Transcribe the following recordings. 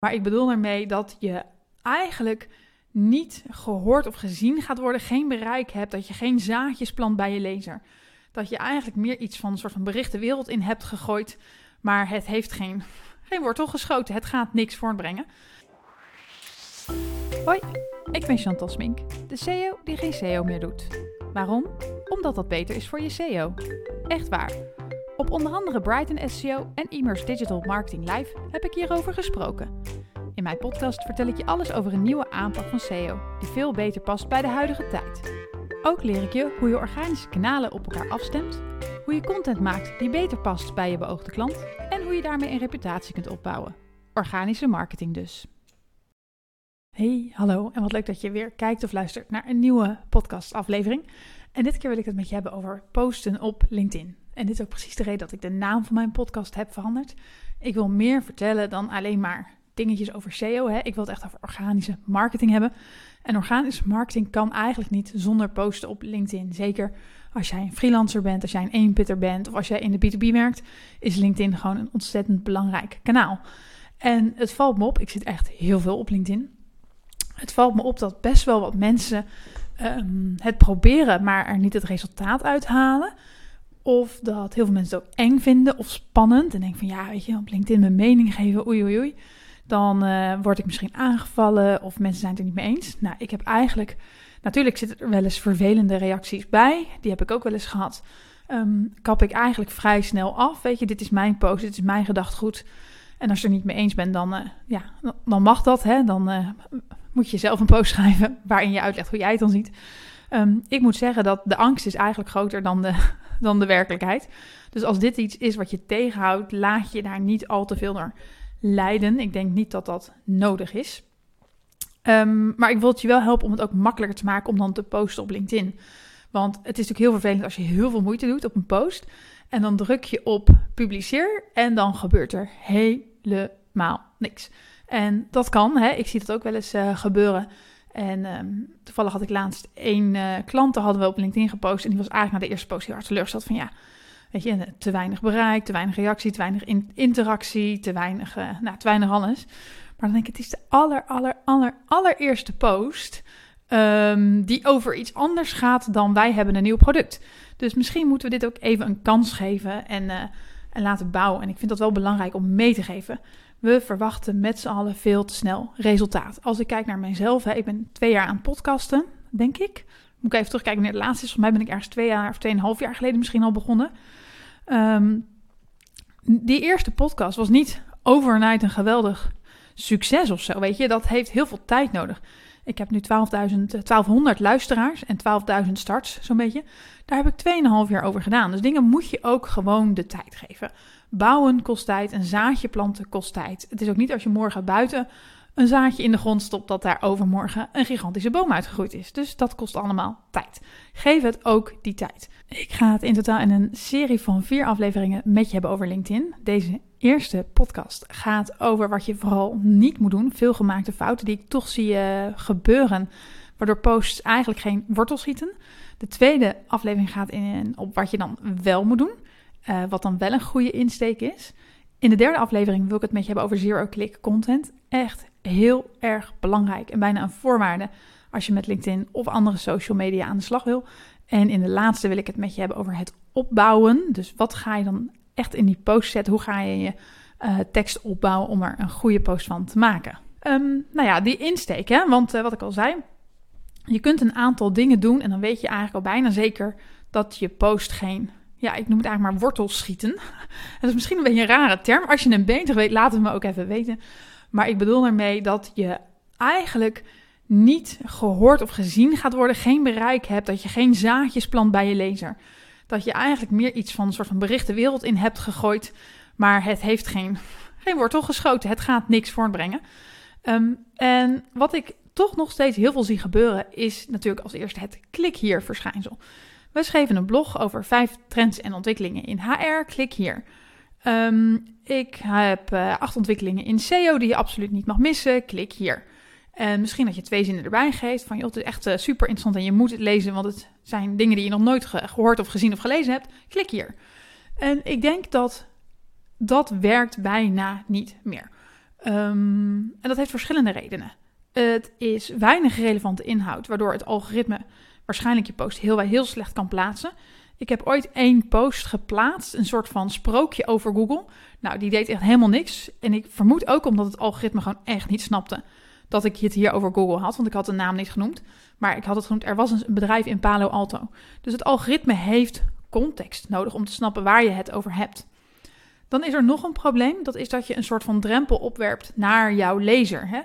Maar ik bedoel daarmee dat je eigenlijk niet gehoord of gezien gaat worden, geen bereik hebt, dat je geen zaadjes plant bij je lezer. Dat je eigenlijk meer iets van een soort van berichtenwereld in hebt gegooid, maar het heeft geen, geen wortel geschoten. Het gaat niks voortbrengen. Hoi, ik ben Chantal Smink, de CEO die geen SEO meer doet. Waarom? Omdat dat beter is voor je SEO. Echt waar. Onder andere Brighton SEO en Immers Digital Marketing Live heb ik hierover gesproken. In mijn podcast vertel ik je alles over een nieuwe aanpak van SEO, die veel beter past bij de huidige tijd. Ook leer ik je hoe je organische kanalen op elkaar afstemt, hoe je content maakt die beter past bij je beoogde klant en hoe je daarmee een reputatie kunt opbouwen. Organische marketing dus. Hey, hallo en wat leuk dat je weer kijkt of luistert naar een nieuwe podcastaflevering. En dit keer wil ik het met je hebben over posten op LinkedIn. En dit is ook precies de reden dat ik de naam van mijn podcast heb veranderd. Ik wil meer vertellen dan alleen maar dingetjes over SEO. Hè. Ik wil het echt over organische marketing hebben. En organische marketing kan eigenlijk niet zonder posten op LinkedIn. Zeker als jij een freelancer bent, als jij een eenpitter bent of als jij in de B2B werkt, is LinkedIn gewoon een ontzettend belangrijk kanaal. En het valt me op, ik zit echt heel veel op LinkedIn. Het valt me op dat best wel wat mensen um, het proberen, maar er niet het resultaat uithalen. Of dat heel veel mensen het ook eng vinden of spannend. En denken van ja, weet je, op LinkedIn mijn mening geven, oei oei oei. Dan uh, word ik misschien aangevallen of mensen zijn het er niet mee eens. Nou, ik heb eigenlijk, natuurlijk zitten er wel eens vervelende reacties bij. Die heb ik ook wel eens gehad. Um, kap ik eigenlijk vrij snel af. Weet je, dit is mijn post, dit is mijn gedachtgoed. En als je er niet mee eens bent, dan, uh, ja, dan mag dat. Hè? Dan uh, moet je zelf een post schrijven waarin je uitlegt hoe jij het dan ziet. Um, ik moet zeggen dat de angst is eigenlijk groter dan de, dan de werkelijkheid. Dus als dit iets is wat je tegenhoudt, laat je daar niet al te veel door leiden. Ik denk niet dat dat nodig is. Um, maar ik wil het je wel helpen om het ook makkelijker te maken om dan te posten op LinkedIn. Want het is natuurlijk heel vervelend als je heel veel moeite doet op een post. En dan druk je op publiceer en dan gebeurt er helemaal niks. En dat kan, hè? ik zie dat ook wel eens uh, gebeuren. En um, toevallig had ik laatst één uh, klant, hadden we op LinkedIn gepost. En die was eigenlijk na de eerste post heel hard teleurgesteld van ja, weet je, te weinig bereik, te weinig reactie, te weinig in interactie, te weinig, uh, nou, te weinig alles. Maar dan denk ik, het is de aller, aller, aller, allereerste post um, die over iets anders gaat dan wij hebben een nieuw product. Dus misschien moeten we dit ook even een kans geven en, en laten bouwen. En ik vind dat wel belangrijk om mee te geven. We verwachten met z'n allen veel te snel resultaat. Als ik kijk naar mijzelf, hè, ik ben twee jaar aan podcasten, denk ik. Moet ik even terugkijken wanneer het laatste is. Volgens mij ben ik ergens twee jaar of tweeënhalf jaar geleden misschien al begonnen. Um, die eerste podcast was niet overnight een geweldig succes of zo, weet je. Dat heeft heel veel tijd nodig. Ik heb nu 12.000, 1200 luisteraars en 12.000 starts, zo'n beetje. Daar heb ik 2,5 jaar over gedaan. Dus dingen moet je ook gewoon de tijd geven. Bouwen kost tijd, een zaadje planten kost tijd. Het is ook niet als je morgen buiten een zaadje in de grond stopt dat daar overmorgen een gigantische boom uitgegroeid is. Dus dat kost allemaal tijd. Geef het ook die tijd. Ik ga het in totaal in een serie van vier afleveringen met je hebben over LinkedIn. Deze eerste podcast gaat over wat je vooral niet moet doen. Veel gemaakte fouten die ik toch zie uh, gebeuren, waardoor posts eigenlijk geen wortel schieten. De tweede aflevering gaat in op wat je dan wel moet doen. Uh, wat dan wel een goede insteek is. In de derde aflevering wil ik het met je hebben over zero-click content. Echt heel erg belangrijk en bijna een voorwaarde als je met LinkedIn of andere social media aan de slag wil. En in de laatste wil ik het met je hebben over het opbouwen. Dus wat ga je dan echt in die post zetten? Hoe ga je je uh, tekst opbouwen om er een goede post van te maken? Um, nou ja, die insteek, hè? want uh, wat ik al zei, je kunt een aantal dingen doen en dan weet je eigenlijk al bijna zeker dat je post geen ja, ik noem het eigenlijk maar wortels schieten. Dat is misschien een beetje een rare term. Als je een beter weet, laat het me ook even weten. Maar ik bedoel ermee dat je eigenlijk niet gehoord of gezien gaat worden, geen bereik hebt, dat je geen zaadjes plant bij je lezer. Dat je eigenlijk meer iets van een soort van berichtenwereld in hebt gegooid, maar het heeft geen, geen wortel geschoten. Het gaat niks voortbrengen. Um, en wat ik toch nog steeds heel veel zie gebeuren, is natuurlijk als eerste het klik hier verschijnsel. We schreven een blog over vijf trends en ontwikkelingen in HR. Klik hier. Um, ik heb uh, acht ontwikkelingen in SEO die je absoluut niet mag missen. Klik hier. En misschien dat je twee zinnen erbij geeft van, joh, het is echt uh, super interessant en je moet het lezen, want het zijn dingen die je nog nooit ge gehoord of gezien of gelezen hebt. Klik hier. En ik denk dat dat werkt bijna niet meer. Ehm, en dat heeft verschillende redenen. Het is weinig relevante inhoud, waardoor het algoritme waarschijnlijk je post heel, heel slecht kan plaatsen. Ik heb ooit één post geplaatst, een soort van sprookje over Google. Nou, die deed echt helemaal niks. En ik vermoed ook omdat het algoritme gewoon echt niet snapte dat ik het hier over Google had, want ik had de naam niet genoemd. Maar ik had het genoemd, er was een bedrijf in Palo Alto. Dus het algoritme heeft context nodig om te snappen waar je het over hebt. Dan is er nog een probleem, dat is dat je een soort van drempel opwerpt naar jouw lezer. Hè?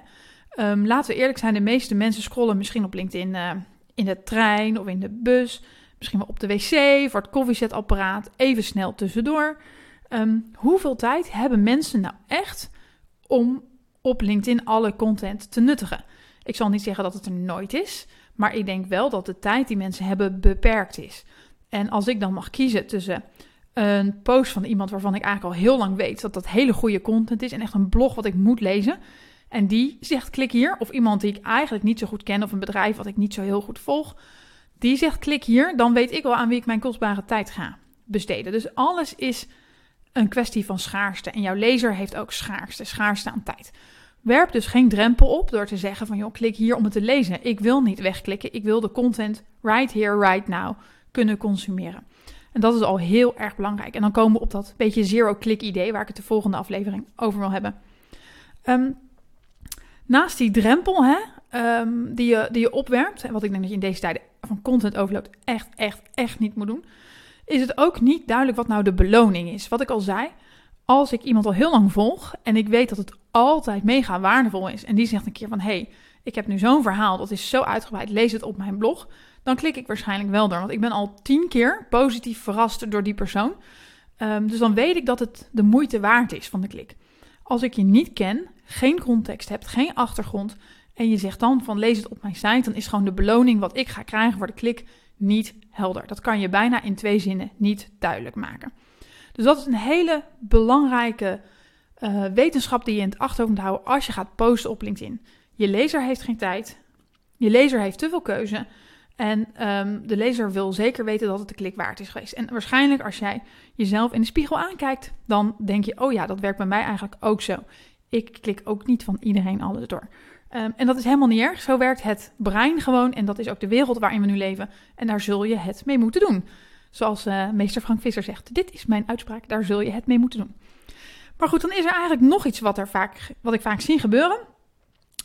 Um, laten we eerlijk zijn, de meeste mensen scrollen misschien op LinkedIn uh, in de trein of in de bus, misschien wel op de wc, voor het koffiezetapparaat, even snel tussendoor. Um, hoeveel tijd hebben mensen nou echt om op LinkedIn alle content te nuttigen? Ik zal niet zeggen dat het er nooit is, maar ik denk wel dat de tijd die mensen hebben beperkt is. En als ik dan mag kiezen tussen een post van iemand waarvan ik eigenlijk al heel lang weet dat dat hele goede content is en echt een blog wat ik moet lezen. En die zegt klik hier. Of iemand die ik eigenlijk niet zo goed ken of een bedrijf wat ik niet zo heel goed volg. Die zegt klik hier. Dan weet ik wel aan wie ik mijn kostbare tijd ga besteden. Dus alles is een kwestie van schaarste. En jouw lezer heeft ook schaarste, schaarste aan tijd. Werp dus geen drempel op door te zeggen van joh, klik hier om het te lezen. Ik wil niet wegklikken. Ik wil de content right here, right now kunnen consumeren. En dat is al heel erg belangrijk. En dan komen we op dat beetje zero-click idee waar ik het de volgende aflevering over wil hebben. Um, naast die drempel hè, um, die, je, die je opwerpt, en wat ik denk dat je in deze tijden van content overload echt, echt, echt niet moet doen, is het ook niet duidelijk wat nou de beloning is. Wat ik al zei, als ik iemand al heel lang volg en ik weet dat het altijd mega waardevol is en die zegt een keer van, hey, ik heb nu zo'n verhaal, dat is zo uitgebreid, lees het op mijn blog, dan klik ik waarschijnlijk wel door. Want ik ben al tien keer positief verrast door die persoon. Um, dus dan weet ik dat het de moeite waard is van de klik. Als ik je niet ken, geen context hebt, geen achtergrond en je zegt dan van lees het op mijn site, dan is gewoon de beloning wat ik ga krijgen voor de klik niet helder. Dat kan je bijna in twee zinnen niet duidelijk maken. Dus dat is een hele belangrijke uh, wetenschap die je in het achterhoofd moet houden als je gaat posten op LinkedIn. Je lezer heeft geen tijd, je lezer heeft te veel keuze en um, de lezer wil zeker weten dat het de klik waard is geweest. En waarschijnlijk als jij jezelf in de spiegel aankijkt, dan denk je, oh ja, dat werkt bij mij eigenlijk ook zo. Ik klik ook niet van iedereen alles door. Um, en dat is helemaal niet erg. Zo werkt het brein gewoon. En dat is ook de wereld waarin we nu leven. En daar zul je het mee moeten doen. Zoals uh, meester Frank Visser zegt. Dit is mijn uitspraak. Daar zul je het mee moeten doen. Maar goed, dan is er eigenlijk nog iets wat, er vaak, wat ik vaak zie gebeuren.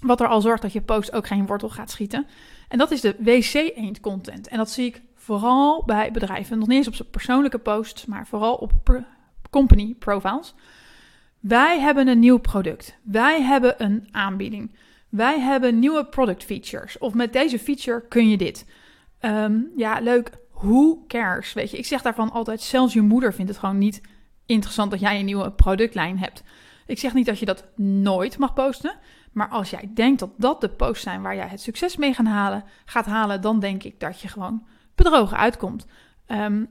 Wat er al zorgt dat je post ook geen wortel gaat schieten. En dat is de wc-eend content. En dat zie ik vooral bij bedrijven. Nog niet eens op zijn persoonlijke posts, maar vooral op company profiles. Wij hebben een nieuw product. Wij hebben een aanbieding. Wij hebben nieuwe product features. Of met deze feature kun je dit. Um, ja, leuk. Who cares? Weet je, ik zeg daarvan altijd: zelfs je moeder vindt het gewoon niet interessant dat jij een nieuwe productlijn hebt. Ik zeg niet dat je dat nooit mag posten. Maar als jij denkt dat dat de posts zijn waar jij het succes mee gaan halen, gaat halen, dan denk ik dat je gewoon bedrogen uitkomt. Um,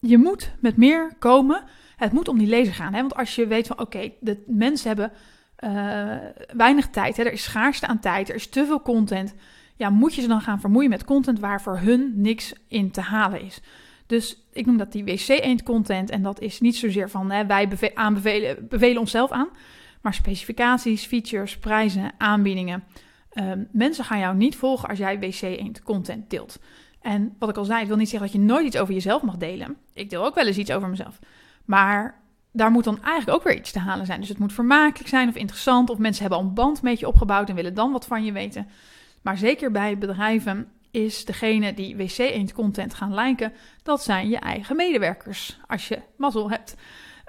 je moet met meer komen. Het moet om die lezer gaan. Hè? Want als je weet van oké, de mensen hebben uh, weinig tijd. Hè? Er is schaarste aan tijd. Er is te veel content. Ja, moet je ze dan gaan vermoeien met content waar voor hun niks in te halen is. Dus ik noem dat die wc-eend content. En dat is niet zozeer van hè, wij beve aanbevelen, bevelen onszelf aan. Maar specificaties, features, prijzen, aanbiedingen. Um, mensen gaan jou niet volgen als jij wc-eend content deelt. En wat ik al zei, ik wil niet zeggen dat je nooit iets over jezelf mag delen. Ik deel ook wel eens iets over mezelf. Maar daar moet dan eigenlijk ook weer iets te halen zijn. Dus het moet vermakelijk zijn of interessant. Of mensen hebben al een band met je opgebouwd en willen dan wat van je weten. Maar zeker bij bedrijven is degene die wc-eend content gaan liken, dat zijn je eigen medewerkers. Als je mazzel hebt.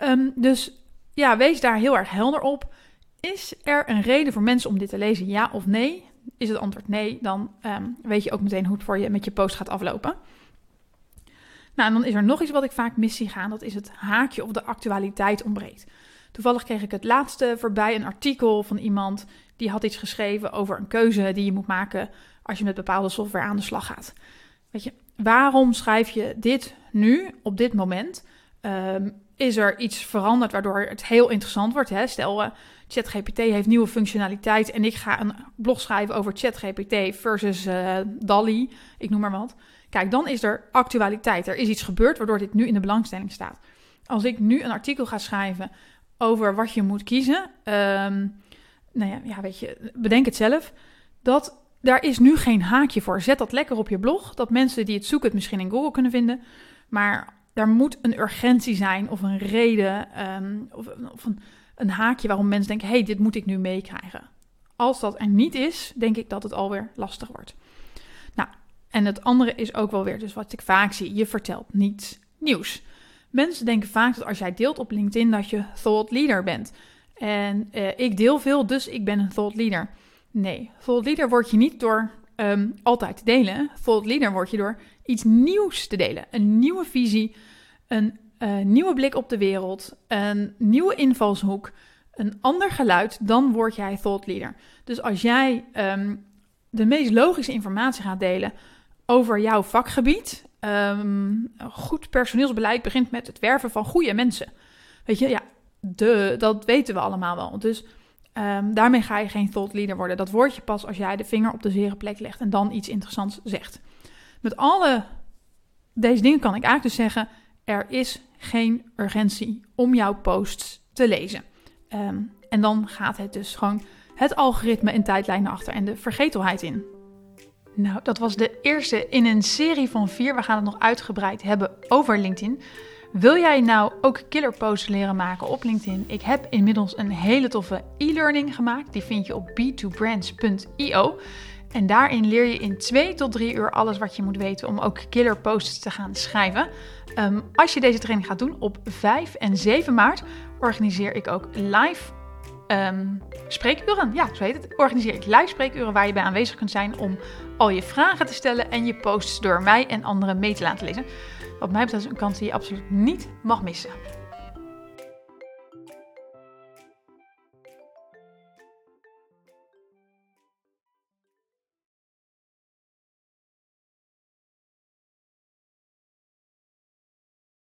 Um, dus ja, wees daar heel erg helder op. Is er een reden voor mensen om dit te lezen, ja of nee? Is het antwoord nee, dan um, weet je ook meteen hoe het voor je met je post gaat aflopen. Nou, en dan is er nog iets wat ik vaak mis zie gaan. Dat is het haakje of de actualiteit ontbreekt. Toevallig kreeg ik het laatste voorbij een artikel van iemand die had iets geschreven over een keuze die je moet maken als je met bepaalde software aan de slag gaat. Weet je, waarom schrijf je dit nu op dit moment? Um, is er iets veranderd waardoor het heel interessant wordt? Hè? Stel, uh, ChatGPT heeft nieuwe functionaliteit en ik ga een blog schrijven over ChatGPT versus uh, DALI, ik noem maar wat. Kijk, dan is er actualiteit. Er is iets gebeurd waardoor dit nu in de belangstelling staat. Als ik nu een artikel ga schrijven over wat je moet kiezen. Um, nou ja, ja, weet je, bedenk het zelf. Dat daar is nu geen haakje voor. Zet dat lekker op je blog, dat mensen die het zoeken het misschien in Google kunnen vinden. Maar daar moet een urgentie zijn of een reden ehm, of, een, haakje waarom mensen denken: hey, dit moet ik nu meekrijgen. Als dat er niet is, denk ik dat het alweer lastig wordt. Nou, en het andere is ook wel weer, dus wat ik vaak zie: je vertelt niets nieuws. Mensen denken vaak dat als jij deelt op LinkedIn dat je thought leader bent. En uh, ik deel veel, dus ik ben een thought leader. Nee, thought leader word je niet door um, altijd te delen. Thought leader word je door iets nieuws te delen. Een nieuwe visie, een uh, nieuwe blik op de wereld, een nieuwe invalshoek, een ander geluid, dan word jij thought leader. Dus als jij um, de meest logische informatie gaat delen over jouw vakgebied, um, goed personeelsbeleid begint met het werven van goede mensen. Weet je, ja, de, dat weten we allemaal wel. Dus um, daarmee ga je geen thought leader worden. Dat word je pas als jij de vinger op de zere plek legt en dan iets interessants zegt. Met alle deze dingen kan ik eigenlijk dus zeggen: er is geen urgentie om jouw posts te lezen. Um, en dan gaat het dus gewoon het algoritme in tijdlijnen achter en de vergetelheid in. Nou, dat was de eerste in een serie van vier. We gaan het nog uitgebreid hebben over LinkedIn. Wil jij nou ook killer posts leren maken op LinkedIn? Ik heb inmiddels een hele toffe e-learning gemaakt. Die vind je op b2brands.io. En daarin leer je in 2 tot 3 uur alles wat je moet weten om ook killer posts te gaan schrijven. Um, als je deze training gaat doen op 5 en 7 maart, organiseer ik ook live um, spreekuren. Ja, zo heet het. Organiseer ik live spreekuren waar je bij aanwezig kunt zijn om al je vragen te stellen en je posts door mij en anderen mee te laten lezen. Wat mij betreft is een kans die je absoluut niet mag missen.